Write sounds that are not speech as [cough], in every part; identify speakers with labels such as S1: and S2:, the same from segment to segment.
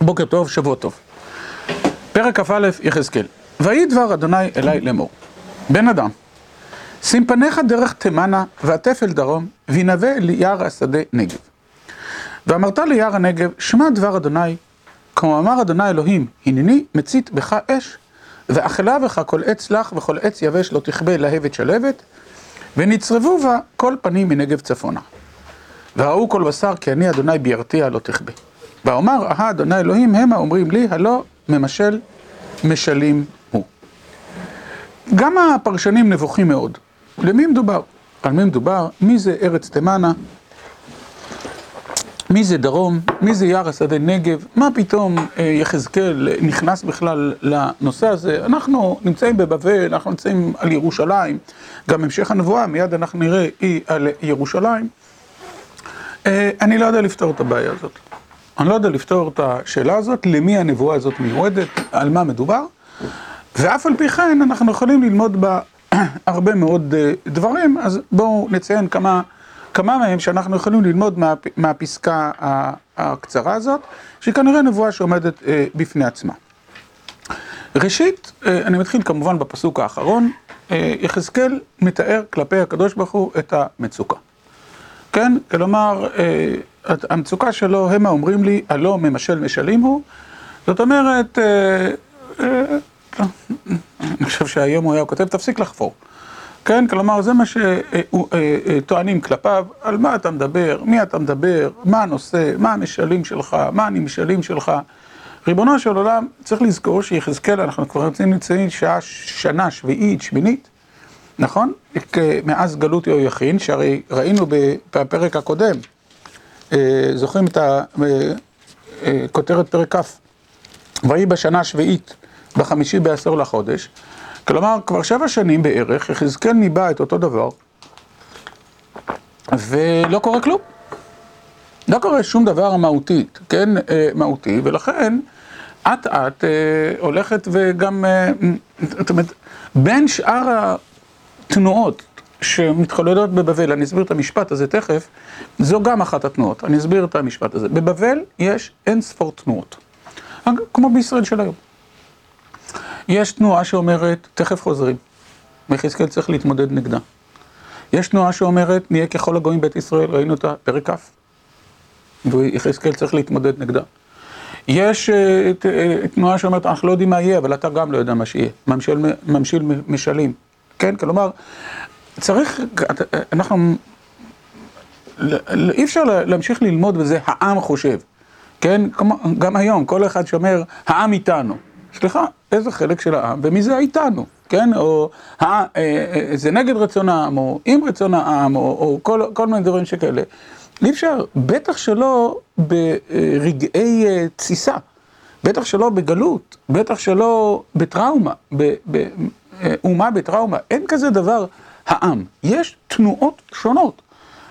S1: בוקר טוב, שבוע טוב. פרק כ"א יחזקאל. ויהי דבר אדוני אלי לאמור. בן אדם, שים פניך דרך תימנה אל דרום, וינבא ליער השדה נגב. ואמרת ליער הנגב, שמע דבר אדוני, כמו אמר אדוני אלוהים, הנני מצית בך אש, ואכלה בך כל עץ לך וכל עץ יבש לא תכבה להבת שלבת, ונצרבו בה כל פנים מנגב צפונה. וראו כל בשר כי אני אדוני בירתיה לא תכבה. ואומר, אהה אדוני אלוהים המה אומרים לי, הלא ממשל משלים הוא. גם הפרשנים נבוכים מאוד. למי מדובר? על מי מדובר? מי זה ארץ תימנה? מי זה דרום? מי זה יער השדה נגב? מה פתאום יחזקאל נכנס בכלל לנושא הזה? אנחנו נמצאים בבבל, אנחנו נמצאים על ירושלים, גם המשך הנבואה, מיד אנחנו נראה, היא על ירושלים. אני לא יודע לפתור את הבעיה הזאת. אני לא יודע לפתור את השאלה הזאת, למי הנבואה הזאת מיועדת, על מה מדובר, ואף על פי כן אנחנו יכולים ללמוד בה [clears throat] הרבה מאוד דברים, אז בואו נציין כמה, כמה מהם שאנחנו יכולים ללמוד מה, מהפסקה הקצרה הזאת, שהיא כנראה נבואה שעומדת בפני עצמה. ראשית, אני מתחיל כמובן בפסוק האחרון, יחזקאל מתאר כלפי הקדוש ברוך הוא את המצוקה. כן? כלומר, המצוקה שלו, המה אומרים לי, הלא ממשל משלים הוא. זאת אומרת, אני חושב שהיום הוא היה כותב, תפסיק לחפור. כן? כלומר, זה מה שטוענים כלפיו, על מה אתה מדבר, מי אתה מדבר, מה הנושא, מה המשלים שלך, מה הנמשלים שלך. ריבונו של עולם, צריך לזכור שיחזקאל, אנחנו כבר נמצאים שעה, שנה שביעית, שמינית, נכון? מאז גלות יהויכין, שהרי ראינו בפרק הקודם, זוכרים את הכותרת פרק כ', ויהי בשנה השביעית, בחמישי בעשור לחודש, כלומר, כבר שבע שנים בערך, יחזקאל ניבא את אותו דבר, ולא קורה כלום. לא קורה שום דבר מהותית, כן, מהותי, ולכן אט אט הולכת וגם, זאת אומרת, בין שאר התנועות שמתחוללות בבבל, אני אסביר את המשפט הזה תכף, זו גם אחת התנועות, אני אסביר את המשפט הזה. בבבל יש אין ספור תנועות, כמו בישראל של היום. יש תנועה שאומרת, תכף חוזרים, ויחזקאל צריך להתמודד נגדה. יש תנועה שאומרת, נהיה ככל הגויים בית ישראל, ראינו את הפרק כ', ויחזקאל צריך להתמודד נגדה. יש תנועה שאומרת, אנחנו לא יודעים מה יהיה, אבל אתה גם לא יודע מה שיהיה, ממשיל משלים. כן, כלומר, צריך, אנחנו, אי אפשר להמשיך ללמוד בזה, העם חושב, כן, גם היום, כל אחד שאומר, העם איתנו. סליחה, איזה חלק של העם, ומי זה איתנו, כן, או זה נגד רצון העם, או עם רצון העם, או כל, כל מיני דברים שכאלה. אי אפשר, בטח שלא ברגעי תסיסה, בטח שלא בגלות, בטח שלא בטראומה, באומה בטראומה, אין כזה דבר העם. יש תנועות שונות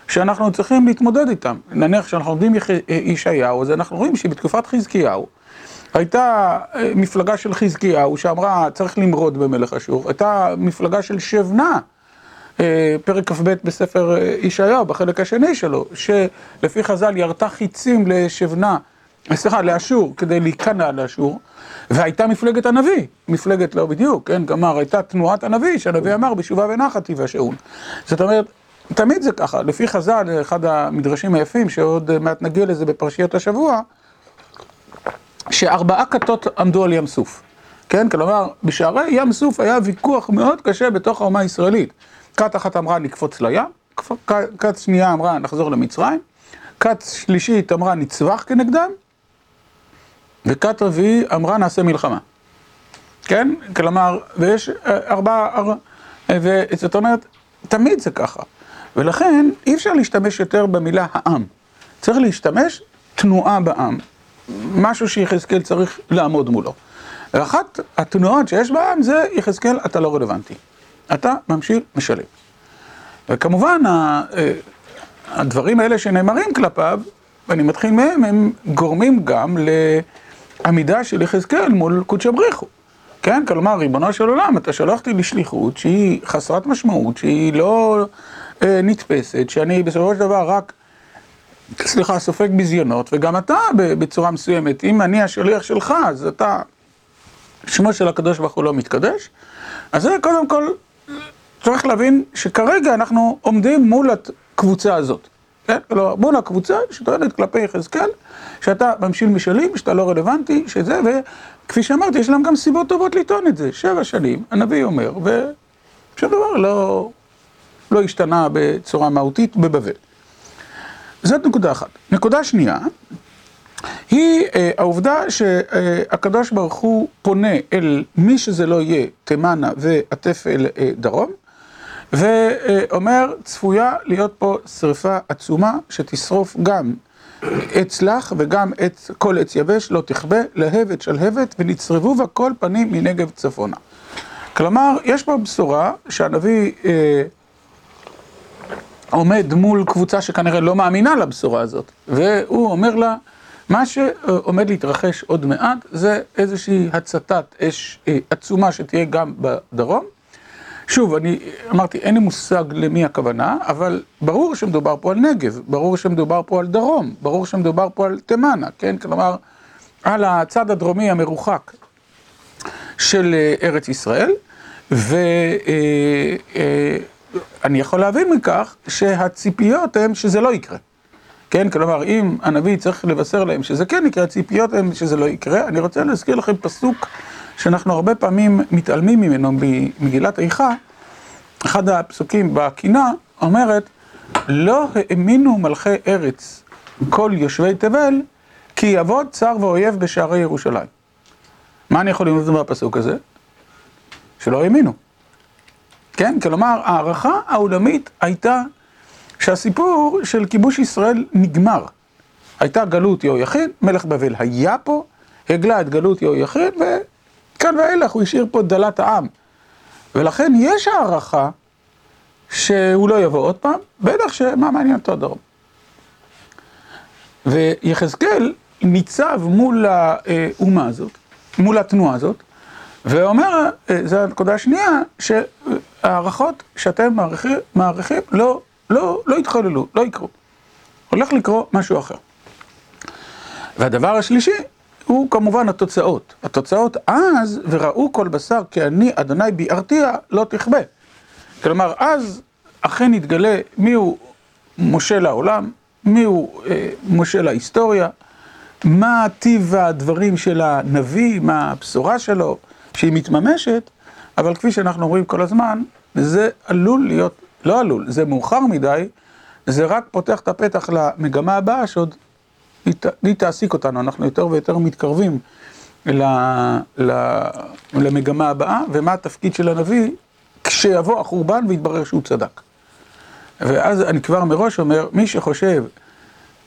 S1: שאנחנו צריכים להתמודד איתן. נניח שאנחנו לומדים ישעיהו, אז אנחנו רואים שבתקופת חזקיהו הייתה מפלגה של חזקיהו שאמרה צריך למרוד במלך אשור, הייתה מפלגה של שבנה, פרק כ"ב בספר ישעיהו, בחלק השני שלו, שלפי חז"ל ירתה חיצים לשבנה, סליחה, לאשור, כדי להיכנע לאשור, והייתה מפלגת הנביא, מפלגת לא בדיוק, כן, כלומר הייתה תנועת הנביא, שהנביא אמר בשובה ונחת יבשעון. זאת אומרת, תמיד זה ככה, לפי חז"ל, אחד המדרשים היפים, שעוד מעט נגיע לזה בפרשיות השבוע, שארבעה כתות עמדו על ים סוף, כן, כלומר, בשערי ים סוף היה ויכוח מאוד קשה בתוך האומה הישראלית. כת אחת אמרה נקפוץ לים, כת שנייה אמרה נחזור למצרים, כת שלישית אמרה נצבח כנגדם, וכת רביעי אמרה נעשה מלחמה. כן? כלומר, ויש ארבעה, וזאת אומרת, תמיד זה ככה. ולכן אי אפשר להשתמש יותר במילה העם. צריך להשתמש תנועה בעם. משהו שיחזקאל צריך לעמוד מולו. ואחת התנועות שיש בעם זה יחזקאל, אתה לא רלוונטי. אתה ממשיל משלם. וכמובן, הדברים האלה שנאמרים כלפיו, ואני מתחיל מהם, הם גורמים גם לעמידה של יחזקאל מול קודשא בריך הוא. כן? כלומר, ריבונו של עולם, אתה שלח אותי לשליחות שהיא חסרת משמעות, שהיא לא נתפסת, שאני בסופו של דבר רק סליחה, סופג ביזיונות, וגם אתה בצורה מסוימת, אם אני השליח שלך, אז אתה, שמו של הקדוש ברוך הוא לא מתקדש. אז זה קודם כל, צריך להבין שכרגע אנחנו עומדים מול הקבוצה הזאת. כן? כלומר, מול הקבוצה שטוענת כלפי יחזקאל, שאתה ממשיל משלים, שאתה לא רלוונטי, שזה, וכפי שאמרתי, יש להם גם סיבות טובות לטעון את זה. שבע שנים, הנביא אומר, ושום דבר לא, לא השתנה בצורה מהותית בבבל. זאת נקודה אחת. נקודה שנייה, היא אה, העובדה שהקדוש ברוך הוא פונה אל מי שזה לא יהיה, תימנה ועטף אל אה, דרום, ואומר, צפויה להיות פה שריפה עצומה שתשרוף גם עץ לך וגם את כל עץ יבש, לא תכבה, להבת שלהבת, ונצרבו בה כל פנים מנגב צפונה. כלומר, יש פה בשורה שהנביא אה, עומד מול קבוצה שכנראה לא מאמינה לבשורה הזאת, והוא אומר לה, מה שעומד להתרחש עוד מעט זה איזושהי הצתת אש אה, עצומה שתהיה גם בדרום. שוב, אני אמרתי, אין לי מושג למי הכוונה, אבל ברור שמדובר פה על נגב, ברור שמדובר פה על דרום, ברור שמדובר פה על תימנה, כן? כלומר, על הצד הדרומי המרוחק של אה, ארץ ישראל, ואני אה, יכול להבין מכך שהציפיות הן שזה לא יקרה. כן, כלומר, אם הנביא צריך לבשר להם שזה כן יקרה, הציפיות הן שזה לא יקרה. אני רוצה להזכיר לכם פסוק שאנחנו הרבה פעמים מתעלמים ממנו במגילת איכה. אחד הפסוקים בקינה אומרת, לא האמינו מלכי ארץ כל יושבי תבל, כי יעבוד צר ואויב בשערי ירושלים. מה אני יכול ללמוד מהפסוק הזה? שלא האמינו. כן, כלומר, הערכה העולמית הייתה שהסיפור של כיבוש ישראל נגמר. הייתה גלות יהויחיד, מלך בבל היה פה, הגלה את גלות יהויחיד, וכאן ואילך הוא השאיר פה דלת העם. ולכן יש הערכה שהוא לא יבוא עוד פעם, בטח שמה מעניין אותו הדרום. ויחזקאל ניצב מול האומה הזאת, מול התנועה הזאת, ואומר, זו הנקודה השנייה, שהערכות שאתם מעריכים, מעריכים לא לא, לא יתחוללו, לא יקרו. הולך לקרות משהו אחר. והדבר השלישי הוא כמובן התוצאות. התוצאות אז, וראו כל בשר כי אני אדוני ביארתיה, לא תכבה. כלומר, אז אכן יתגלה מיהו משה לעולם, מיהו אה, משה להיסטוריה, מה טיב הדברים של הנביא, מה הבשורה שלו, שהיא מתממשת, אבל כפי שאנחנו אומרים כל הזמן, זה עלול להיות לא עלול, זה מאוחר מדי, זה רק פותח את הפתח למגמה הבאה שעוד היא תעסיק אותנו, אנחנו יותר ויותר מתקרבים למגמה הבאה, ומה התפקיד של הנביא כשיבוא החורבן ויתברר שהוא צדק. ואז אני כבר מראש אומר, מי שחושב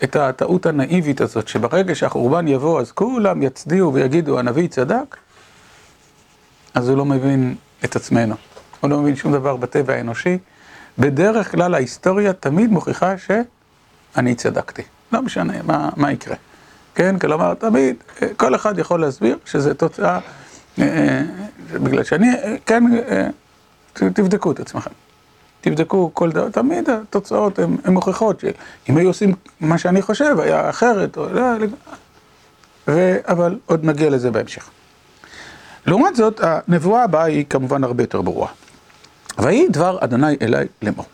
S1: את הטעות הנאיבית הזאת, שברגע שהחורבן יבוא אז כולם יצדיעו ויגידו הנביא צדק, אז הוא לא מבין את עצמנו, הוא לא מבין שום דבר בטבע האנושי. בדרך כלל ההיסטוריה תמיד מוכיחה שאני צדקתי. לא משנה מה, מה יקרה. כן, כלומר, תמיד, כל אחד יכול להסביר שזה תוצאה, אה, אה, בגלל שאני, כן, אה, תבדקו את עצמכם. תבדקו כל דבר, תמיד התוצאות הן מוכיחות שאם היו עושים מה שאני חושב, היה אחרת, או לא, ו... אבל עוד נגיע לזה בהמשך. לעומת זאת, הנבואה הבאה היא כמובן הרבה יותר ברורה. ויהי דבר אדוני אלי לאמור.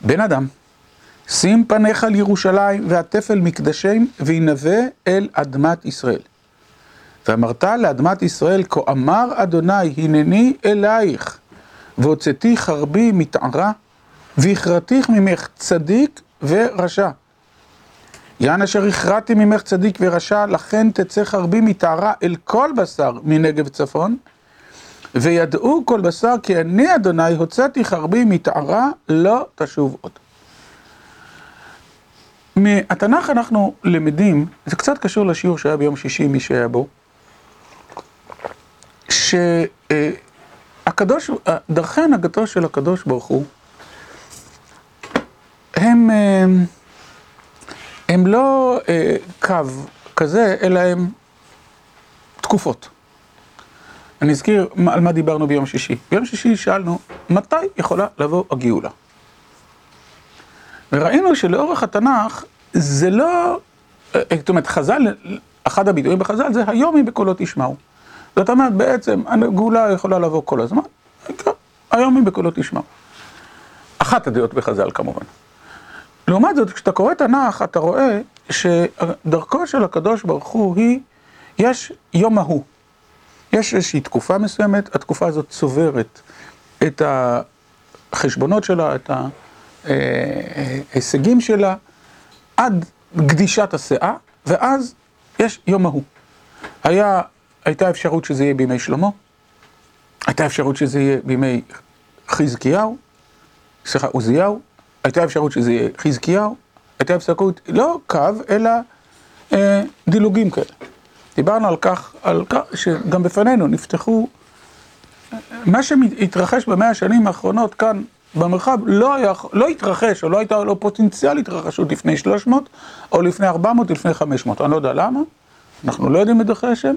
S1: בן אדם, שים פניך על ירושלים ועטף אל מקדשים וינבא אל אדמת ישראל. ואמרת לאדמת ישראל, כה אמר אדוני, הנני אלייך, והוצאתי חרבי מתערה, והכרתיך ממך צדיק ורשע. יען אשר הכרעתי ממך צדיק ורשע, לכן תצא חרבי מתערה אל כל בשר מנגב צפון, וידעו כל בשר כי אני אדוני הוצאתי חרבי מתערה לא תשוב עוד. מהתנ"ך אנחנו למדים, זה קצת קשור לשיעור שהיה ביום שישי, מי שהיה בו, שהקדוש, דרכי הנהגתו של הקדוש ברוך הוא, הם, הם לא קו כזה, אלא הם תקופות. אני אזכיר על מה דיברנו ביום שישי. ביום שישי שאלנו, מתי יכולה לבוא הגאולה? וראינו שלאורך התנ"ך זה לא, זאת אומרת, חז"ל, אחד הביטויים בחז"ל זה היום היא בקולו תשמעו. זאת אומרת, בעצם הגאולה יכולה לבוא כל הזמן, היום היא בקולו תשמעו. אחת הדעות בחז"ל כמובן. לעומת זאת, כשאתה קורא תנ"ך, אתה רואה שדרכו של הקדוש ברוך הוא היא, יש יום ההוא. יש איזושהי תקופה מסוימת, התקופה הזאת צוברת את החשבונות שלה, את ההישגים שלה, עד גדישת הסאה, ואז יש יום ההוא. היה, הייתה אפשרות שזה יהיה בימי שלמה, הייתה אפשרות שזה יהיה בימי חזקיהו, סליחה, עוזיהו, הייתה אפשרות שזה יהיה חזקיהו, הייתה אפשרות, לא קו, אלא אה, דילוגים כאלה. דיברנו על כך, על כך שגם בפנינו נפתחו, מה שהתרחש במאה השנים האחרונות כאן במרחב לא, היה, לא התרחש, או לא הייתה לו פוטנציאל התרחשות לפני 300, או לפני 400, לפני 500, אני לא יודע למה, אנחנו לא יודעים את דרכי השם,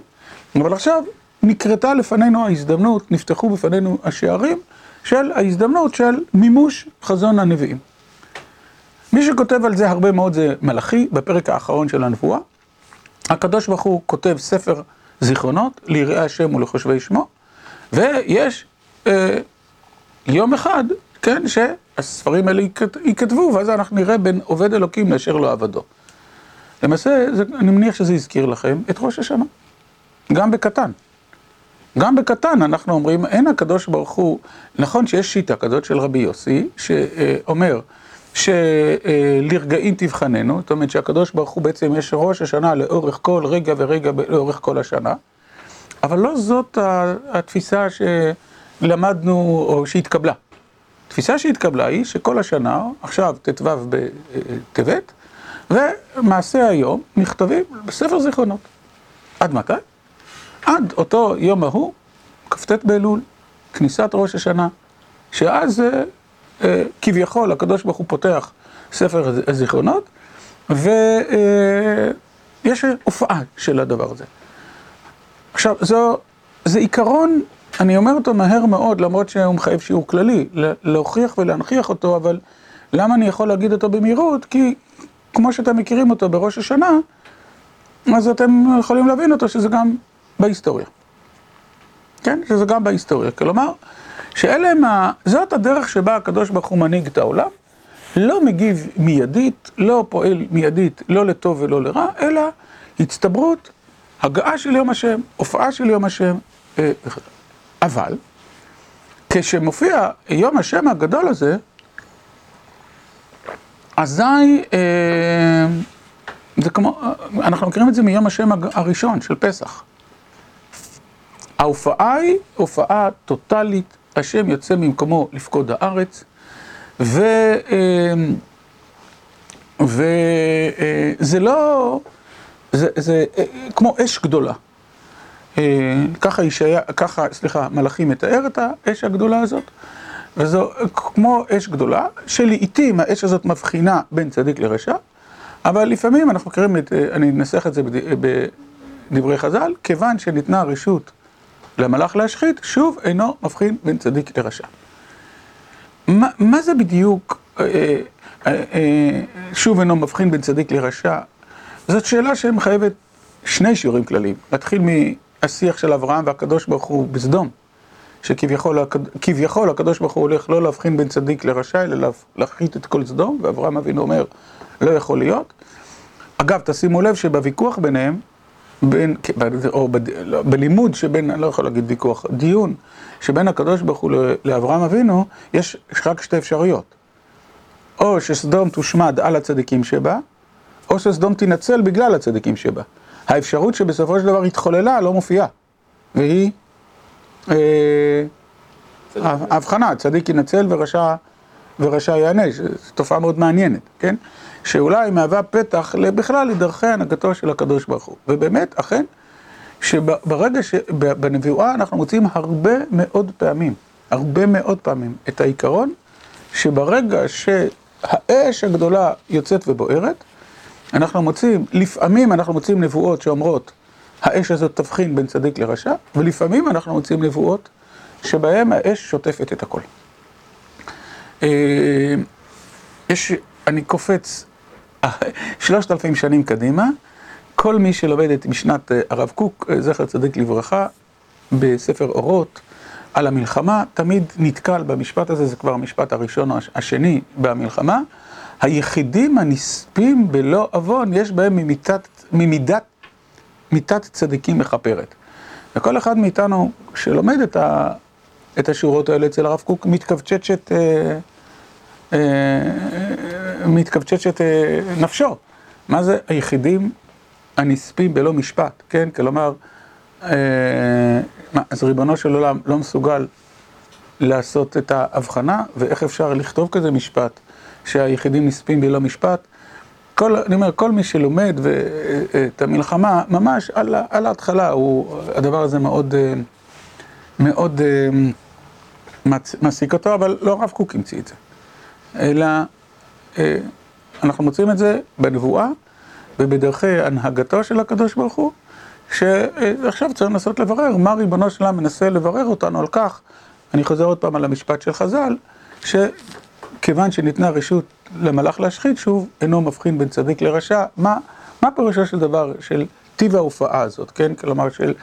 S1: אבל עכשיו נקרתה לפנינו ההזדמנות, נפתחו בפנינו השערים של ההזדמנות של מימוש חזון הנביאים. מי שכותב על זה הרבה מאוד זה מלאכי, בפרק האחרון של הנבואה. הקדוש ברוך הוא כותב ספר זיכרונות ליראי השם ולחושבי שמו, ויש אה, יום אחד, כן, שהספרים האלה ייכתבו, ואז אנחנו נראה בין עובד אלוקים לאשר לו עבדו. למעשה, אני מניח שזה הזכיר לכם את ראש השנה, גם בקטן. גם בקטן אנחנו אומרים, אין הקדוש ברוך הוא, נכון שיש שיטה כזאת של רבי יוסי, שאומר שלרגעים תבחננו, זאת אומרת שהקדוש ברוך הוא בעצם יש ראש השנה לאורך כל רגע ורגע לאורך כל השנה, אבל לא זאת התפיסה שלמדנו או שהתקבלה. התפיסה שהתקבלה היא שכל השנה, עכשיו ט"ו בטבת, ומעשה היום נכתבים בספר זיכרונות. עד מתי? עד אותו יום ההוא, כ"ט באלול, כניסת ראש השנה, שאז כביכול הקדוש ברוך הוא פותח ספר הזיכרונות, ויש הופעה של הדבר הזה. עכשיו, זו, זה עיקרון, אני אומר אותו מהר מאוד, למרות שהוא מחייב שיעור כללי, להוכיח ולהנכיח אותו, אבל למה אני יכול להגיד אותו במהירות? כי כמו שאתם מכירים אותו בראש השנה, אז אתם יכולים להבין אותו שזה גם בהיסטוריה. כן? שזה גם בהיסטוריה. כלומר, שאלה הם ה... זאת הדרך שבה הקדוש ברוך הוא מנהיג את העולם, לא מגיב מיידית, לא פועל מיידית, לא לטוב ולא לרע, אלא הצטברות, הגעה של יום השם, הופעה של יום השם, אבל כשמופיע יום השם הגדול הזה, אזי, זה כמו, אנחנו מכירים את זה מיום השם הראשון של פסח. ההופעה היא הופעה טוטאלית, השם יוצא ממקומו לפקוד הארץ, וזה לא, זה, זה כמו אש גדולה. ככה ישעיה, ככה, סליחה, מלאכי מתאר את האש הגדולה הזאת, וזו כמו אש גדולה, שלעיתים האש הזאת מבחינה בין צדיק לרשע, אבל לפעמים אנחנו מכירים את, אני אנסח את זה בדברי חז"ל, כיוון שניתנה רשות למלאך להשחית, שוב אינו מבחין בין צדיק לרשע. מה, מה זה בדיוק, אה, אה, אה, שוב אינו מבחין בין צדיק לרשע? זאת שאלה שמחייבת שני שיעורים כלליים. נתחיל מהשיח של אברהם והקדוש ברוך הוא בסדום, שכביכול הקדוש ברוך הוא הולך לא להבחין בין צדיק לרשע, אלא להחית את כל סדום, ואברהם אבינו אומר, לא יכול להיות. אגב, תשימו לב שבוויכוח ביניהם, בין, או ב, לא, בלימוד שבין, אני לא יכול להגיד ויכוח, דיון שבין הקדוש ברוך הוא לאברהם אבינו, יש רק שתי אפשרויות. או שסדום תושמד על הצדיקים שבה, או שסדום תינצל בגלל הצדיקים שבה. האפשרות שבסופו של דבר התחוללה לא מופיעה, והיא אה, ההבחנה, צדיק ינצל ורשע, ורשע יענש, זו תופעה מאוד מעניינת, כן? שאולי מהווה פתח בכלל לדרכי הנהגתו של הקדוש ברוך הוא. ובאמת, אכן, שברגע שבנבואה אנחנו מוצאים הרבה מאוד פעמים, הרבה מאוד פעמים, את העיקרון שברגע שהאש הגדולה יוצאת ובוערת, אנחנו מוצאים, לפעמים אנחנו מוצאים נבואות שאומרות האש הזאת תבחין בין צדיק לרשע, ולפעמים אנחנו מוצאים נבואות שבהן האש שוטפת את הכל. יש, אני קופץ שלושת אלפים שנים קדימה, כל מי שלומד את משנת הרב קוק, זכר צדיק לברכה, בספר אורות, על המלחמה, תמיד נתקל במשפט הזה, זה כבר המשפט הראשון או השני במלחמה, היחידים הנספים בלא עוון, יש בהם ממידת, צדיקים מכפרת. וכל אחד מאיתנו שלומד את, ה, את השורות האלה אצל הרב קוק, מתכווצ'צ'ת אה, אה, מתכווצ'צ'ת אה, נפשו. מה זה היחידים הנספים בלא משפט, כן? כלומר, אה, מה, אז ריבונו של עולם לא מסוגל לעשות את ההבחנה, ואיך אפשר לכתוב כזה משפט, שהיחידים נספים בלא משפט? כל, אני אומר, כל מי שלומד את המלחמה, ממש על, על ההתחלה, הוא, הדבר הזה מאוד, מאוד מעסיק אותו, אבל לא הרב קוק המציא את זה. אלא אנחנו מוצאים את זה בנבואה ובדרכי הנהגתו של הקדוש ברוך הוא, שעכשיו צריך לנסות לברר מה ריבונו שלם מנסה לברר אותנו על כך, אני חוזר עוד פעם על המשפט של חז"ל, שכיוון שניתנה רשות למלאך להשחית, שוב אינו מבחין בין צדיק לרשע, מה, מה פירושו של דבר של טיב ההופעה הזאת, כן? כלומר של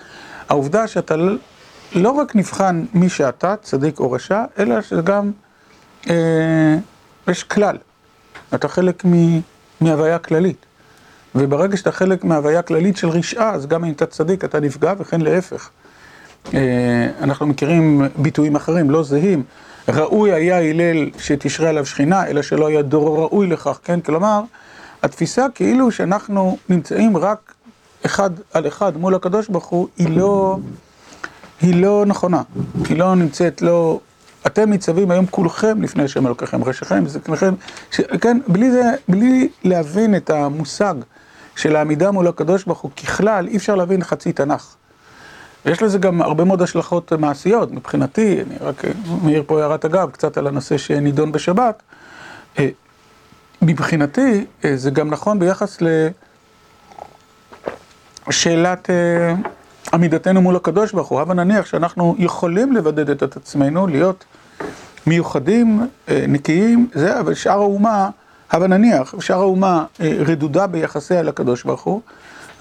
S1: העובדה שאתה לא רק נבחן מי שאתה, צדיק או רשע, אלא שגם אה, יש כלל, אתה חלק מהוויה כללית. וברגע שאתה חלק מהוויה כללית של רשעה, אז גם אם אתה צדיק אתה נפגע, וכן להפך. אנחנו מכירים ביטויים אחרים, לא זהים. ראוי היה הלל שתשרה עליו שכינה, אלא שלא היה דור ראוי לכך, כן? כלומר, התפיסה כאילו שאנחנו נמצאים רק אחד על אחד מול הקדוש ברוך הוא, היא לא, היא לא נכונה. היא לא נמצאת, לא... אתם ניצבים היום כולכם לפני השם אלוקיכם, ראשיכם וזקניכם, כן? בלי זה, בלי להבין את המושג. של העמידה מול הקדוש ברוך הוא ככלל, אי אפשר להבין חצי תנ"ך. יש לזה גם הרבה מאוד השלכות מעשיות, מבחינתי, אני רק מעיר פה הערת אגב, קצת על הנושא שנידון בשבת. מבחינתי, זה גם נכון ביחס לשאלת עמידתנו מול הקדוש ברוך הוא. הבה נניח שאנחנו יכולים לבדד את עצמנו, להיות מיוחדים, נקיים, זה, אבל שאר האומה... אבל נניח, שאר האומה רדודה ביחסיה לקדוש ברוך הוא,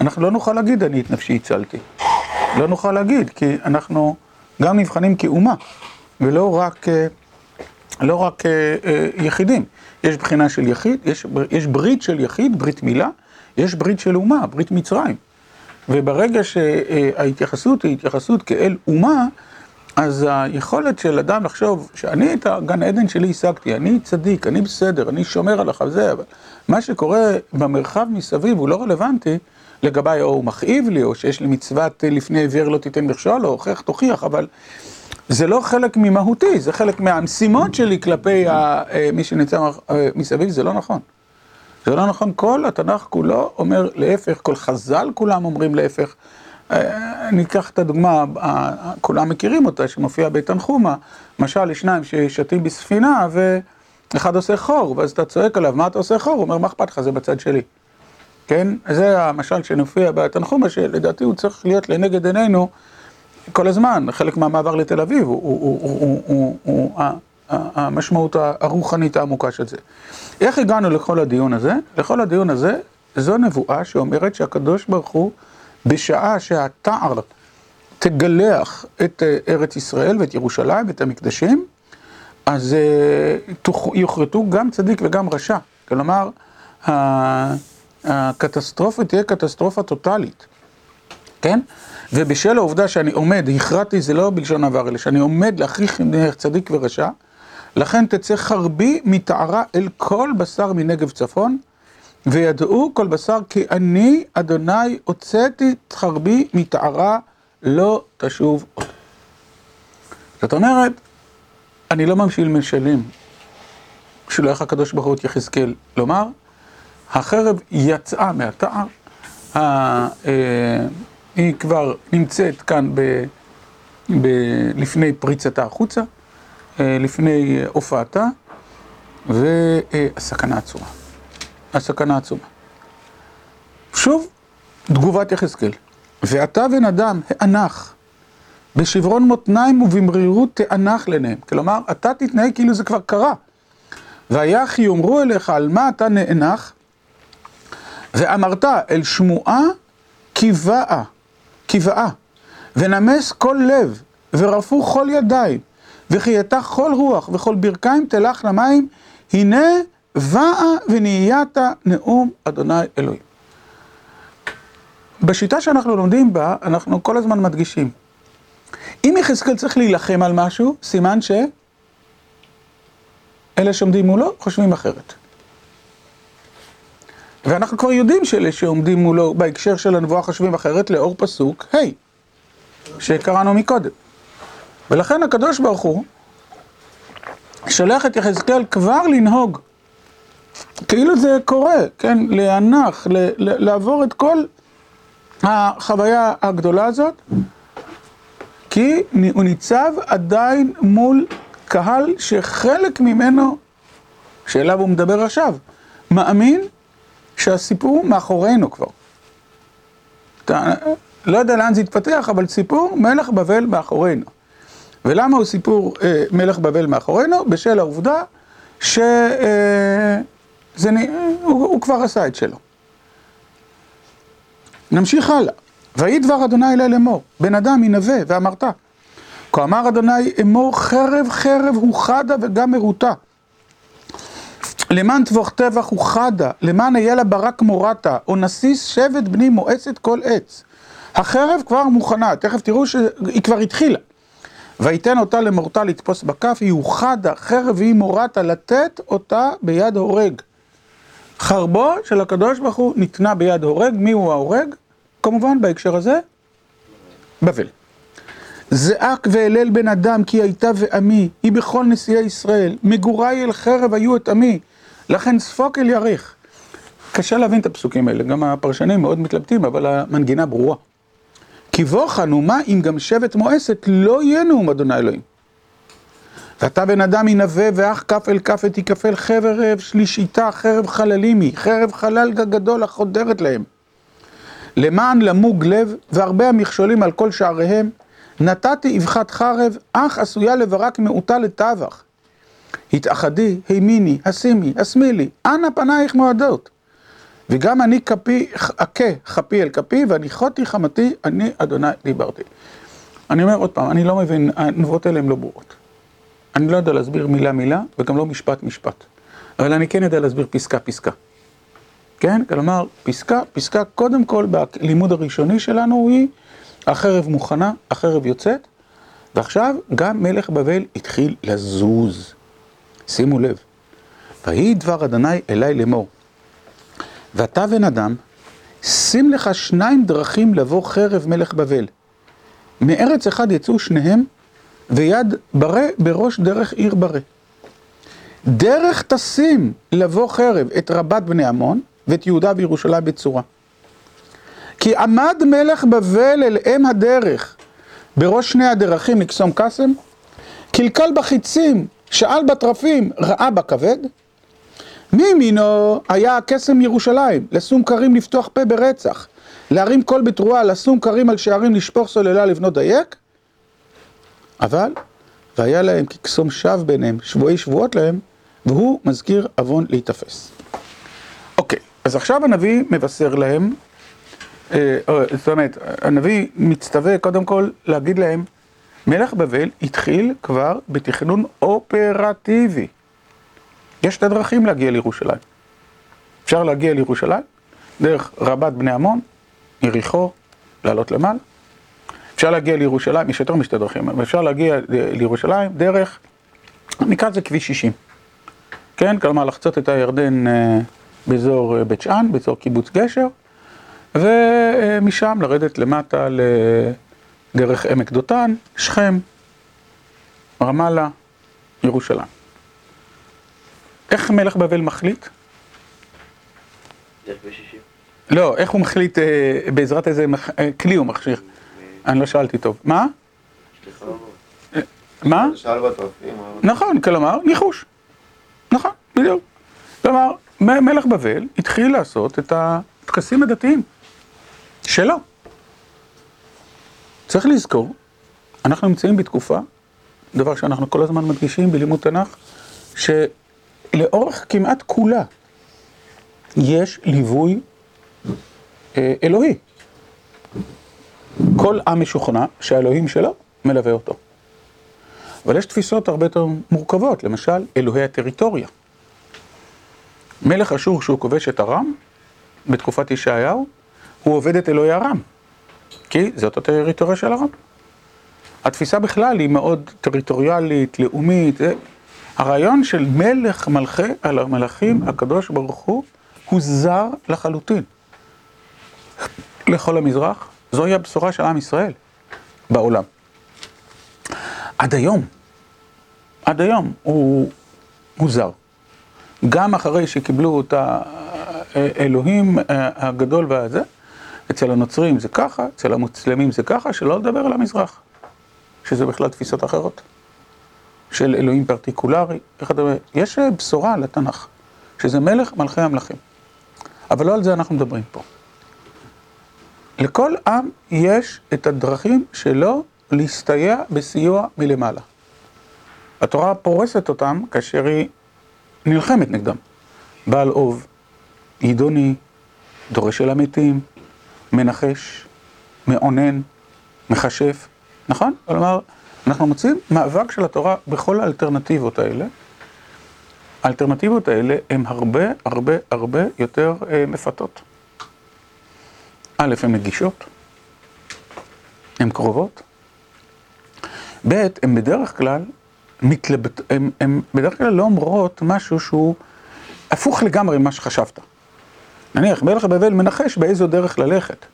S1: אנחנו לא נוכל להגיד אני את נפשי הצלתי. לא נוכל להגיד, כי אנחנו גם נבחנים כאומה, ולא רק, לא רק יחידים. יש בחינה של יחיד, יש, יש ברית של יחיד, ברית מילה, יש ברית של אומה, ברית מצרים. וברגע שההתייחסות היא התייחסות כאל אומה, אז היכולת של אדם לחשוב שאני את הגן עדן שלי השגתי, אני צדיק, אני בסדר, אני שומר עליך וזה, אבל מה שקורה במרחב מסביב הוא לא רלוונטי לגביי, או הוא מכאיב לי, או שיש לי מצוות לפני עיוור לא תיתן מכשול, או הוכח תוכיח, אבל זה לא חלק ממהותי, זה חלק מהמשימות שלי כלפי מי שנמצא מסביב, זה לא נכון. זה לא נכון, כל התנ"ך כולו אומר להפך, כל חז"ל כולם אומרים להפך. אני אקח את הדוגמה, כולם מכירים אותה, שמופיעה בתנחומה, משל לשניים ששתים בספינה ואחד עושה חור, ואז אתה צועק עליו, מה אתה עושה חור? הוא אומר, מה אכפת לך, זה בצד שלי. כן? זה המשל שנופיע בתנחומה, שלדעתי הוא צריך להיות לנגד עינינו כל הזמן, חלק מהמעבר לתל אביב, הוא המשמעות הרוחנית העמוקה של זה. איך הגענו לכל הדיון הזה? לכל הדיון הזה, זו נבואה שאומרת שהקדוש ברוך הוא בשעה שהתער תגלח את ארץ ישראל ואת ירושלים ואת המקדשים, אז יוכרתו גם צדיק וגם רשע. כלומר, הקטסטרופה תהיה קטסטרופה טוטאלית, כן? ובשל העובדה שאני עומד, הכרעתי זה לא בלשון עבר, אלא שאני עומד להכריך צדיק ורשע, לכן תצא חרבי מתערה אל כל בשר מנגב צפון, וידעו כל בשר כי אני, אדוני, הוצאתי את חרבי מתערה, לא תשוב עוד. זאת אומרת, אני לא ממשיל משלים, שולח הקדוש ברוך הוא את יחזקאל לומר, החרב יצאה מהתער, היא כבר נמצאת כאן ב, ב, לפני פריצתה החוצה, לפני הופעתה, והסכנה עצומה. הסכנה עצומה. שוב, תגובת יחזקאל. ואתה בן אדם, האנח, בשברון מותניים ובמרירות תאנח לעיניהם. כלומר, אתה תתנהג כאילו זה כבר קרה. והיה כי יאמרו אליך על מה אתה נאנח, ואמרת אל שמועה קיוואה, קיוואה, ונמס כל לב, ורפו כל ידיים, וחייתה כל רוח, וכל ברכיים תלך למים, הנה באה ונהיית נאום אדוני אלוהים. בשיטה שאנחנו לומדים בה, אנחנו כל הזמן מדגישים. אם יחזקאל צריך להילחם על משהו, סימן ש... אלה שעומדים מולו חושבים אחרת. ואנחנו כבר יודעים שאלה שעומדים מולו בהקשר של הנבואה חושבים אחרת לאור פסוק ה' שקראנו מקודם. ולכן הקדוש ברוך הוא שולח את יחזקאל כבר לנהוג כאילו זה קורה, כן, להנח, לעבור את כל החוויה הגדולה הזאת כי הוא ניצב עדיין מול קהל שחלק ממנו, שאליו הוא מדבר עכשיו, מאמין שהסיפור מאחורינו כבר. אתה לא יודע לאן זה יתפתח, אבל סיפור מלך בבל מאחורינו. ולמה הוא סיפור אה, מלך בבל מאחורינו? בשל העובדה שהוא אה, הוא כבר עשה את שלו. נמשיך הלאה. ויהי דבר אדוני אלי לאמור, בן אדם ינבא ואמרת. כה אמר אדוני אמור חרב חרב הוא חדה וגם מרוטה. למען טבוח טבח הוא חדה, למען אהיה לה ברק מורתה, או נסיס שבט בני מואסת כל עץ. החרב כבר מוכנה, תכף תראו שהיא כבר התחילה. ויתן אותה למורתה לתפוס בכף, היא הוחדה, חרב והיא מורתה, לתת אותה ביד הורג. חרבו של הקדוש ברוך הוא ניתנה ביד הורג, מי הוא ההורג? כמובן בהקשר הזה, בבל. זעק ואלל בן אדם כי הייתה ועמי, היא בכל נשיאי ישראל, מגוריי אל חרב היו את עמי, לכן ספוק אל יריך. קשה להבין את הפסוקים האלה, גם הפרשנים מאוד מתלבטים, אבל המנגינה ברורה. כי בוחן ומה אם גם שבט מואסת לא יהיה נאום אדוני אלוהים. ואתה בן אדם ינבא ואח כף אל כף ותקפל חרב שלישיתה, חרב חללימי, חרב חלל גדול החודרת להם. למען למוג לב והרבה המכשולים על כל שעריהם, נתתי אבחת חרב, אך עשויה לברק מעוטה לטבח. התאחדי, הימיני, השימי, השמילי, אנה פנייך מועדות. וגם אני כפי, אכה כפי אל כפי, והניחותי חמתי, אני אדוני דיברתי. אני אומר עוד פעם, אני לא מבין, הנבואות האלה הן לא ברורות. אני לא יודע להסביר מילה מילה, וגם לא משפט משפט. אבל אני כן יודע להסביר פסקה פסקה. כן? כלומר, פסקה, פסקה, קודם כל, בלימוד הראשוני שלנו היא, החרב מוכנה, החרב יוצאת, ועכשיו גם מלך בבל התחיל לזוז. שימו לב, ויהי דבר אדוני אלי לאמור, ואתה בן אדם, שים לך שניים דרכים לבוא חרב מלך בבל. מארץ אחד יצאו שניהם, ויד ברה בראש דרך עיר ברה. דרך תשים לבוא חרב את רבת בני עמון, ואת יהודה וירושלים בצורה. כי עמד מלך בבל אל אם הדרך, בראש שני הדרכים לקסום קסם, קלקל בחיצים, שאל בתרפים, ראה בכבד. מימינו היה קסם ירושלים, לשום כרים לפתוח פה ברצח, להרים קול בתרועה, לשום כרים על שערים, לשפוך סוללה, לבנות דייק. אבל, והיה להם כקסום שווא ביניהם, שבועי שבועות להם, והוא מזכיר עוון להיתפס. אוקיי, אז עכשיו הנביא מבשר להם, אה, זאת אומרת, הנביא מצטווה קודם כל להגיד להם, מלך בבל התחיל כבר בתכנון אופרטיבי. יש שתי דרכים להגיע לירושלים. אפשר להגיע לירושלים דרך רבת בני עמון, יריחו, לעלות למעלה. אפשר להגיע לירושלים, יש יותר משתי דרכים, אבל אפשר להגיע לירושלים דרך, נקרא לזה כביש 60. כן, כלומר לחצות את הירדן אה, באזור אה, בית שאן, באזור קיבוץ גשר, ומשם לרדת למטה לדרך עמק דותן, שכם, רמאללה, ירושלים. איך מלך בבל מחליט?
S2: דרך כביש 60.
S1: לא, איך הוא מחליט, אה, בעזרת איזה כלי הוא מכשיר? אני לא שאלתי טוב. מה? מה?
S2: שאל בתרפים.
S1: נכון, כלומר, ניחוש. נכון, בדיוק. כלומר, מלך בבל התחיל לעשות את הטקסים הדתיים שלו. צריך לזכור, אנחנו נמצאים בתקופה, דבר שאנחנו כל הזמן מדגישים בלימוד תנ"ך, שלאורך כמעט כולה יש ליווי אלוהי. כל עם משוכנע שהאלוהים שלו מלווה אותו. אבל יש תפיסות הרבה יותר מורכבות, למשל אלוהי הטריטוריה. מלך אשור שהוא כובש את ארם, בתקופת ישעיהו, הוא עובד את אלוהי ארם, כי זאת הטריטוריה של ארם. התפיסה בכלל היא מאוד טריטוריאלית, לאומית. הרעיון של מלך מלכי על המלכים, הקדוש ברוך הוא, הוא זר לחלוטין. לכל המזרח, זוהי הבשורה של עם ישראל בעולם. עד היום, עד היום הוא, הוא זר. גם אחרי שקיבלו את האלוהים הגדול והזה, אצל הנוצרים זה ככה, אצל המוסלמים זה ככה, שלא לדבר על המזרח, שזה בכלל תפיסות אחרות, של אלוהים פרטיקולרי, יש בשורה לתנ"ך, שזה מלך מלכי המלכים, אבל לא על זה אנחנו מדברים פה. לכל עם יש את הדרכים שלו להסתייע בסיוע מלמעלה. התורה פורסת אותם כאשר היא נלחמת נגדם. בעל אוב, עידוני, דורש אל המתים, מנחש, מאונן, מכשף, נכון? כלומר, אנחנו מוצאים מאבק של התורה בכל האלטרנטיבות האלה. האלטרנטיבות האלה הן הרבה הרבה הרבה יותר אה, מפתות. א', הן נגישות, הן קרובות, ב', הן בדרך כלל מתלבט... הן בדרך כלל לא אומרות משהו שהוא הפוך לגמרי ממה שחשבת. נניח, מלך בבל מנחש באיזו דרך ללכת.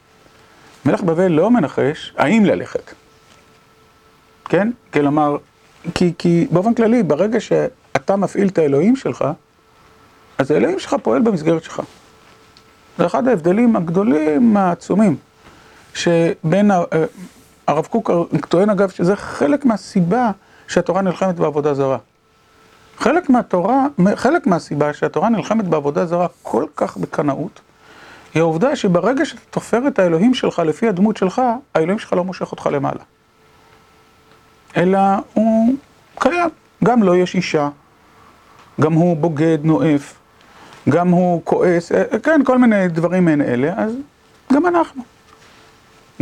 S1: מלך בבל לא מנחש האם ללכת. כן? כלומר, כי, כי באופן כללי, ברגע שאתה מפעיל את האלוהים שלך, אז האלוהים שלך פועל במסגרת שלך. זה אחד ההבדלים הגדולים העצומים, שבין אה, הרב קוק טוען אגב שזה חלק מהסיבה שהתורה נלחמת בעבודה זרה. חלק מהתורה, חלק מהסיבה שהתורה נלחמת בעבודה זרה כל כך בקנאות, היא העובדה שברגע שאתה תופר את האלוהים שלך לפי הדמות שלך, האלוהים שלך לא מושך אותך למעלה. אלא הוא קיים. גם לו לא יש אישה, גם הוא בוגד, נואף, גם הוא כועס, אה, כן, כל מיני דברים מעין אלה, אז גם אנחנו.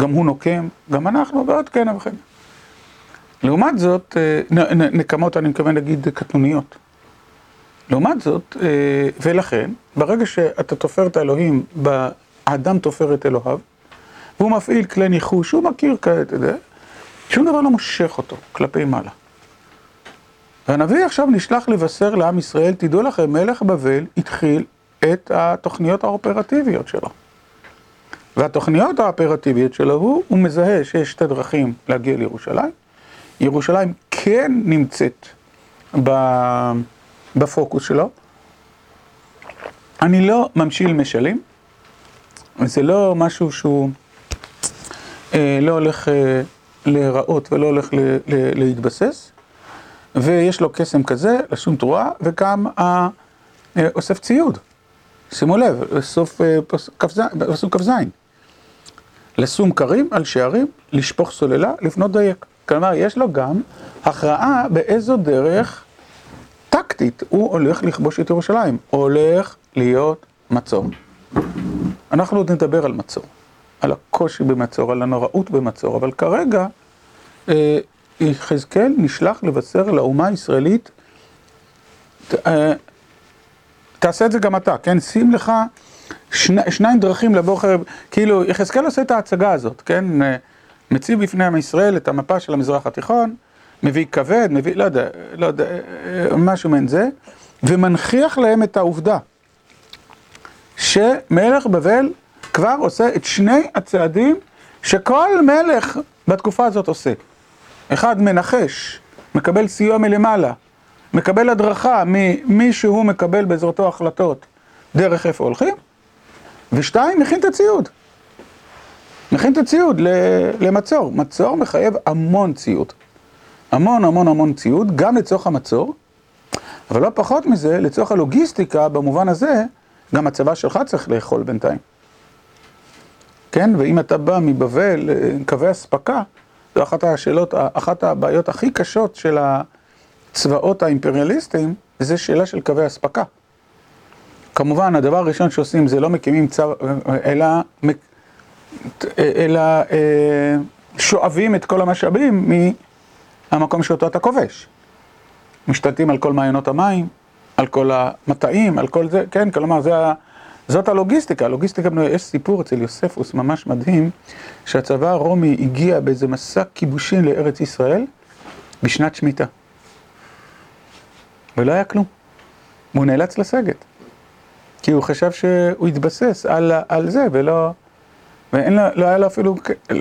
S1: גם הוא נוקם, גם אנחנו, ועוד כהנה וכהנה. לעומת זאת, אה, נקמות, אני מתכוון להגיד קטנוניות. לעומת זאת, אה, ולכן, ברגע שאתה תופר את האלוהים, האדם תופר את אלוהיו, והוא מפעיל כלי ניחוש, הוא מכיר כאלה, אתה יודע, שום דבר לא מושך אותו כלפי מעלה. והנביא עכשיו נשלח לבשר לעם ישראל, תדעו לכם, מלך בבל התחיל את התוכניות האופרטיביות שלו. והתוכניות האופרטיביות שלו הוא, הוא מזהה שיש שתי דרכים להגיע לירושלים. ירושלים כן נמצאת בפוקוס שלו. אני לא ממשיל משלים, זה לא משהו שהוא אה, לא הולך אה, להיראות ולא הולך ל, ל, להתבסס, ויש לו קסם כזה, לשום תרועה, וגם אוסף ציוד. שימו לב, בסוף אה, כ"ז. לשום כרים על שערים, לשפוך סוללה, לפנות דייק. כלומר, יש לו גם הכרעה באיזו דרך טקטית הוא הולך לכבוש את ירושלים, הולך להיות מצור. אנחנו עוד נדבר על מצור, על הקושי במצור, על הנוראות במצור, אבל כרגע אה, יחזקאל נשלח לבשר לאומה הישראלית, אה, תעשה את זה גם אתה, כן? שים לך שני, שניים דרכים לבוא חרב, כאילו יחזקאל עושה את ההצגה הזאת, כן? מציב בפני עם ישראל את המפה של המזרח התיכון, מביא כבד, מביא, לא יודע, לא יודע, משהו מעין זה, ומנכיח להם את העובדה שמלך בבל כבר עושה את שני הצעדים שכל מלך בתקופה הזאת עושה. אחד מנחש, מקבל סיוע מלמעלה, מקבל הדרכה ממי שהוא מקבל בעזרתו החלטות דרך איפה הולכים, ושתיים, מכין את הציוד. מכין את הציוד למצור. מצור מחייב המון ציוד. המון המון המון ציוד, גם לצורך המצור, אבל לא פחות מזה, לצורך הלוגיסטיקה, במובן הזה, גם הצבא שלך צריך לאכול בינתיים. כן? ואם אתה בא מבבל, קווי אספקה, זו אחת השאלות, אחת הבעיות הכי קשות של הצבאות האימפריאליסטיים, זה שאלה של קווי אספקה. כמובן, הדבר הראשון שעושים זה לא מקימים צו, אלא אלא שואבים את כל המשאבים מהמקום שאותו אתה כובש. משתלטים על כל מעיינות המים, על כל המטעים, על כל זה, כן, כלומר, זה ה... זאת הלוגיסטיקה, הלוגיסטיקה, יש סיפור אצל יוספוס ממש מדהים, שהצבא הרומי הגיע באיזה מסע כיבושין לארץ ישראל בשנת שמיטה. ולא היה כלום. והוא נאלץ לסגת. כי הוא חשב שהוא יתבסס על, על זה, ולא... ואין לו, לא היה לו אפילו,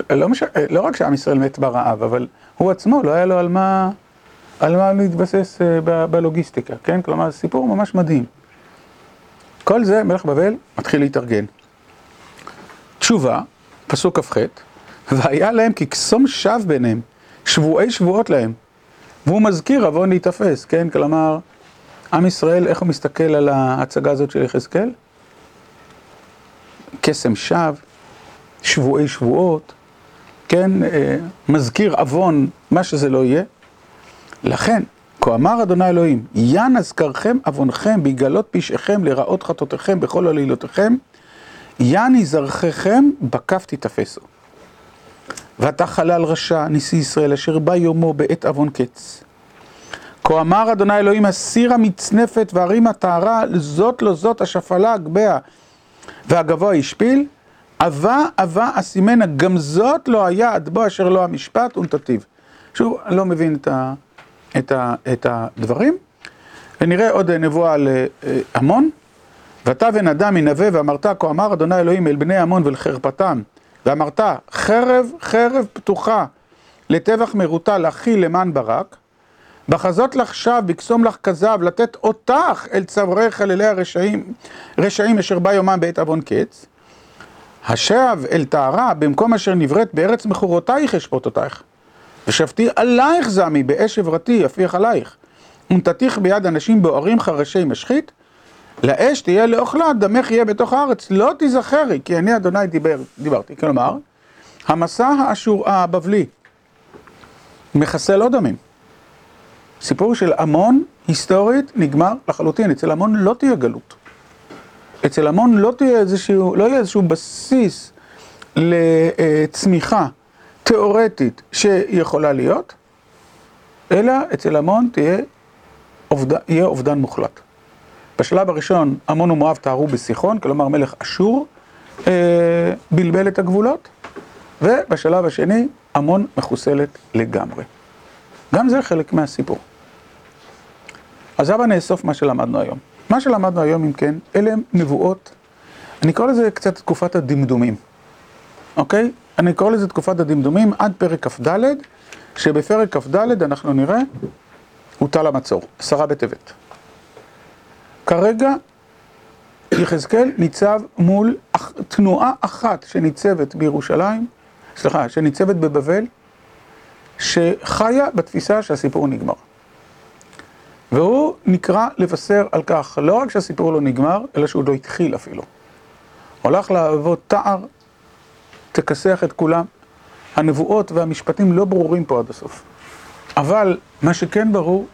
S1: לא, מש... לא רק שעם ישראל מת ברעב, אבל הוא עצמו, לא היה לו על מה, על מה להתבסס ב, בלוגיסטיקה, כן? כלומר, סיפור ממש מדהים. כל זה, מלך בבל מתחיל להתארגן. תשובה, פסוק כ"ח, והיה להם כקסום שווא ביניהם, שבועי שבועות להם. והוא מזכיר עוון להיתפס, כן? כלומר, עם ישראל, איך הוא מסתכל על ההצגה הזאת של יחזקאל? קסם שווא, שבועי שבועות, כן? מזכיר עוון, מה שזה לא יהיה. לכן, כה אמר אדוני אלוהים, יען אזכרכם עוונכם ביגלות פשעיכם לרעות חטאותיכם בכל עלילותיכם, יען יזרחכם בכף תתפסו. ואתה חלל רשע, נשיא ישראל, אשר בא יומו בעת עוון קץ. כה אמר אדוני אלוהים, הסיר המצנפת והרים הטהרה, זאת לא זאת השפלה הגבהה והגבוה השפיל, עבה עבה אסימנה, גם זאת לא היה עד בו אשר לא המשפט ונתתיו. שוב, אני לא מבין את ה... את, ה, הדברים, ונראה עוד נבואה על עמון. ואתה ונדם ינבא ואמרת כה אמר אדוני אלוהים אל בני עמון ולחרפתם ואמרת חרב חרב פתוחה לטבח מרוטה להכיל למען ברק בחזות לך שב בקסום לך כזב לתת אותך אל צווארי חללי הרשעים רשעים אשר בא יומם בעת עוון קץ השב אל טהרה במקום אשר נבראת בארץ מכורותייך אשפוט אותייך ושבתי עלייך זמי באש עברתי אפיח עלייך. ונתתיך ביד אנשים בוערים חרשי משחית. לאש תהיה לאוכלה דמך יהיה בתוך הארץ. לא תיזכרי כי אני אדוני דיבר, דיברתי. כלומר המסע האשור הבבלי מחסל עוד עמים. סיפור של עמון היסטורית נגמר לחלוטין. אצל עמון לא תהיה גלות אצל עמון לא תהיה איזשהו, לא יהיה איזשהו בסיס לצמיחה תיאורטית שיכולה להיות, אלא אצל עמון תהיה, יהיה אובדן מוחלט. בשלב הראשון עמון ומואב תארו בסיחון, כלומר מלך אשור אה, בלבל את הגבולות, ובשלב השני עמון מחוסלת לגמרי. גם זה חלק מהסיפור. אז הבה נאסוף מה שלמדנו היום. מה שלמדנו היום, אם כן, אלה הם נבואות, אני קורא לזה קצת תקופת הדמדומים, אוקיי? אני קורא לזה תקופת הדמדומים עד פרק כ"ד, שבפרק כ"ד אנחנו נראה, הוטל המצור, עשרה בטבת. כרגע יחזקאל ניצב מול תנועה אחת שניצבת בירושלים, סליחה, שניצבת בבבל, שחיה בתפיסה שהסיפור נגמר. והוא נקרא לבשר על כך, לא רק שהסיפור לא נגמר, אלא שהוא לא התחיל אפילו. הולך להוות תער תכסח את כולם. הנבואות והמשפטים לא ברורים פה עד הסוף. אבל מה שכן ברור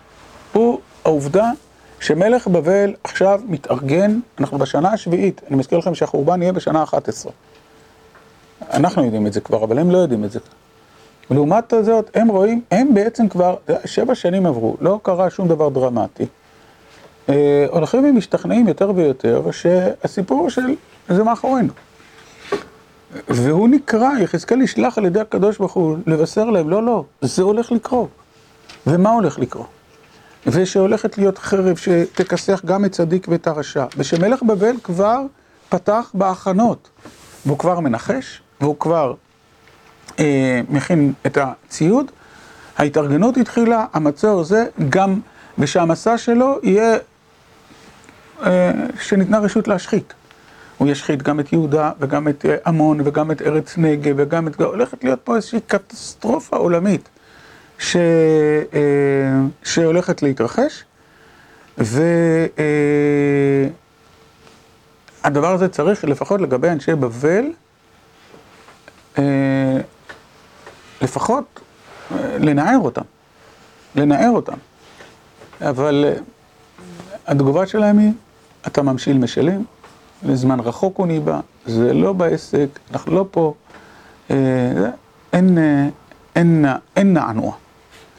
S1: הוא העובדה שמלך בבל עכשיו מתארגן, אנחנו בשנה השביעית, אני מזכיר לכם שהחורבן יהיה בשנה ה-11. אנחנו יודעים את זה כבר, אבל הם לא יודעים את זה. לעומת זאת, הם רואים, הם בעצם כבר, שבע שנים עברו, לא קרה שום דבר דרמטי. אה, הולכים ומשתכנעים יותר ויותר שהסיפור של זה מאחורינו. והוא נקרא, יחזקאל נשלח על ידי הקדוש ברוך הוא לבשר להם, לא, לא, זה הולך לקרות. ומה הולך לקרות? ושהולכת להיות חרב שתכסח גם את צדיק ואת הרשע, ושמלך בבל כבר פתח בהכנות, והוא כבר מנחש, והוא כבר מכין את הציוד, ההתארגנות התחילה, המצור זה גם, ושהמסע שלו יהיה, אה, שניתנה רשות להשחית. הוא ישחית גם את יהודה וגם את אה, עמון וגם את ארץ נגב וגם את... הולכת להיות פה איזושהי קטסטרופה עולמית ש... אה, שהולכת להתרחש והדבר אה, הזה צריך לפחות לגבי אנשי בבל לפחות לנער אותם, לנער אותם אבל התגובה שלהם היא אתה ממשיל משלים לזמן רחוק הוא ניבא, זה לא בעסק, אנחנו לא פה, אין נענוע,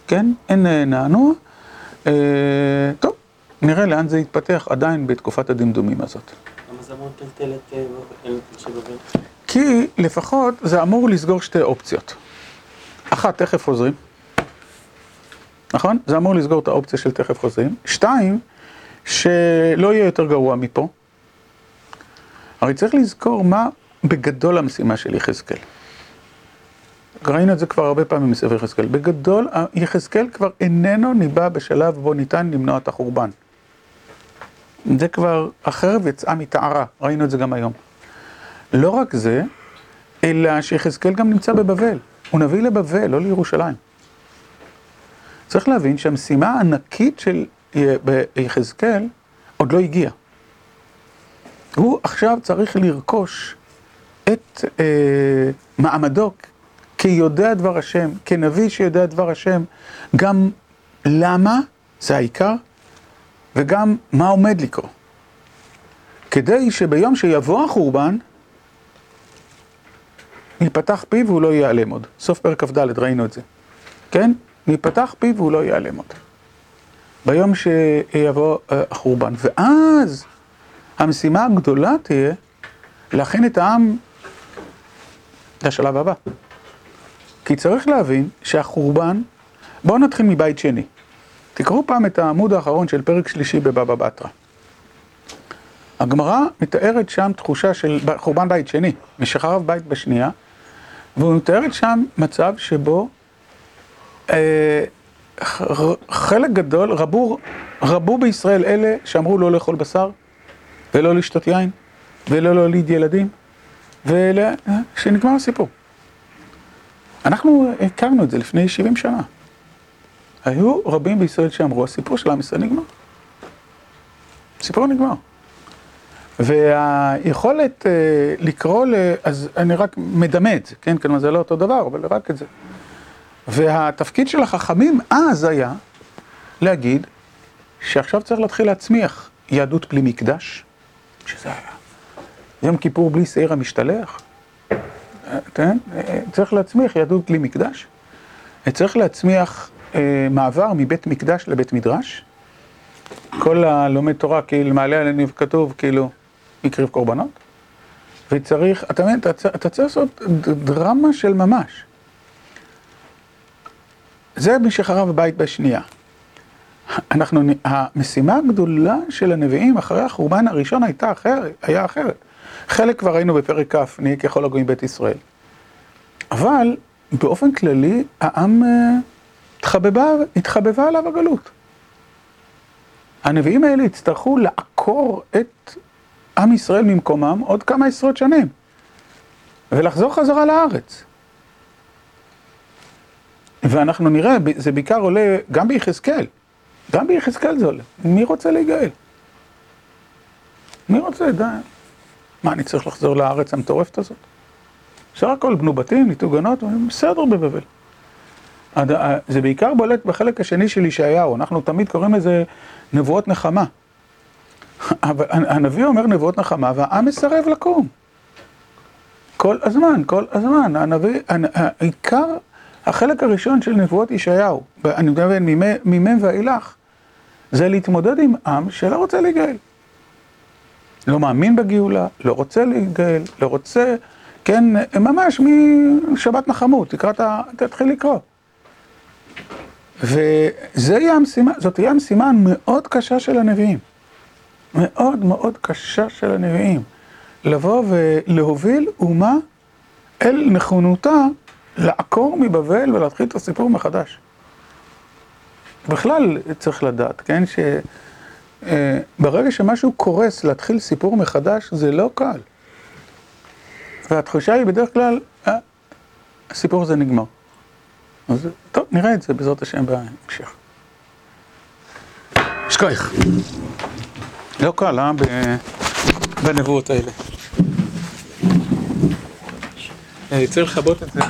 S1: כן? אין נענוע. טוב, נראה לאן זה יתפתח עדיין בתקופת הדמדומים הזאת.
S2: למה זה אמור לטלטל את?
S1: כי לפחות זה אמור לסגור שתי אופציות. אחת, תכף חוזרים. נכון? זה אמור לסגור את האופציה של תכף חוזרים. שתיים, שלא יהיה יותר גרוע מפה. הרי צריך לזכור מה בגדול המשימה של יחזקאל. ראינו את זה כבר הרבה פעמים בספר יחזקאל. בגדול, יחזקאל כבר איננו ניבא בשלב בו ניתן למנוע את החורבן. זה כבר, החרב יצאה מטהרה, ראינו את זה גם היום. לא רק זה, אלא שיחזקאל גם נמצא בבבל. הוא נביא לבבל, לא לירושלים. צריך להבין שהמשימה הענקית של יחזקאל עוד לא הגיעה. הוא עכשיו צריך לרכוש את אה, מעמדו כיודע דבר השם, כנביא שיודע דבר השם, גם למה, זה העיקר, וגם מה עומד לקרות. כדי שביום שיבוא החורבן, ייפתח פיו והוא לא ייעלם עוד. סוף פרק כ"ד ראינו את זה. כן? ייפתח פיו והוא לא ייעלם עוד. ביום שיבוא החורבן. ואז המשימה הגדולה תהיה להכין את העם לשלב הבא. כי צריך להבין שהחורבן, בואו נתחיל מבית שני. תקראו פעם את העמוד האחרון של פרק שלישי בבבא בתרא. הגמרא מתארת שם תחושה של חורבן בית שני, משחרב בית בשנייה, והוא מתארת שם מצב שבו אה, חלק גדול, רבו, רבו בישראל אלה שאמרו לא לאכול בשר, ולא לשתות יין, ולא להוליד ילדים, ושנגמר הסיפור. אנחנו הכרנו את זה לפני 70 שנה. היו רבים בישראל שאמרו, הסיפור של עם ישראל נגמר. הסיפור נגמר. והיכולת לקרוא ל... אז אני רק מדמה את זה, כן? כלומר זה לא אותו דבר, אבל רק את זה. והתפקיד של החכמים אז היה להגיד שעכשיו צריך להתחיל להצמיח יהדות בלי מקדש, שזה היה יום כיפור בלי שעיר המשתלח, כן? צריך להצמיח יהדות בלי מקדש, צריך להצמיח מעבר מבית מקדש לבית מדרש, כל הלומד תורה, כאילו מעלה עלינו כתוב, כאילו, הקריב קורבנות, וצריך, אתה מבין, אתה צריך לעשות דרמה של ממש. זה מי שחרב הבית בשנייה. אנחנו, המשימה הגדולה של הנביאים אחרי החורבן הראשון הייתה אחרת, היה אחרת. חלק כבר ראינו בפרק כ', נהיה ככל הגויים בית ישראל. אבל באופן כללי, העם התחבבה, התחבבה עליו הגלות. הנביאים האלה יצטרכו לעקור את עם ישראל ממקומם עוד כמה עשרות שנים, ולחזור חזרה לארץ. ואנחנו נראה, זה בעיקר עולה גם ביחזקאל, גם ביחזקאל זה עולה. מי רוצה להיגאל? מי רוצה, די. מה, אני צריך לחזור לארץ המטורפת הזאת? בסך הכל בנו בתים, ניתו גנות, בסדר בבבל. זה בעיקר בולט בחלק השני של ישעיהו, אנחנו תמיד קוראים לזה נבואות נחמה. הנביא אומר נבואות נחמה והעם מסרב לקום. כל הזמן, כל הזמן, הנביא, העיקר, החלק הראשון של נבואות ישעיהו, אני מתכוון ממם ואילך, זה להתמודד עם עם שלא רוצה להיגאל. לא מאמין בגאולה, לא רוצה להיגאל, לא רוצה, כן, ממש משבת נחמות, תקרא את ה... תתחיל לקרוא. וזה תהיה המשימה המאוד קשה של הנביאים. מאוד מאוד קשה של הנביאים. לבוא ולהוביל אומה אל נכונותה לעקור מבבל ולהתחיל את הסיפור מחדש. בכלל צריך לדעת, כן, שברגע שמשהו קורס להתחיל סיפור מחדש זה לא קל. והתחושה היא בדרך כלל, אה, הסיפור הזה נגמר. אז טוב, נראה את זה בעזרת השם בהמשך. שכוייך. לא קל, אה? בנבואות האלה. צריך לכבות את זה.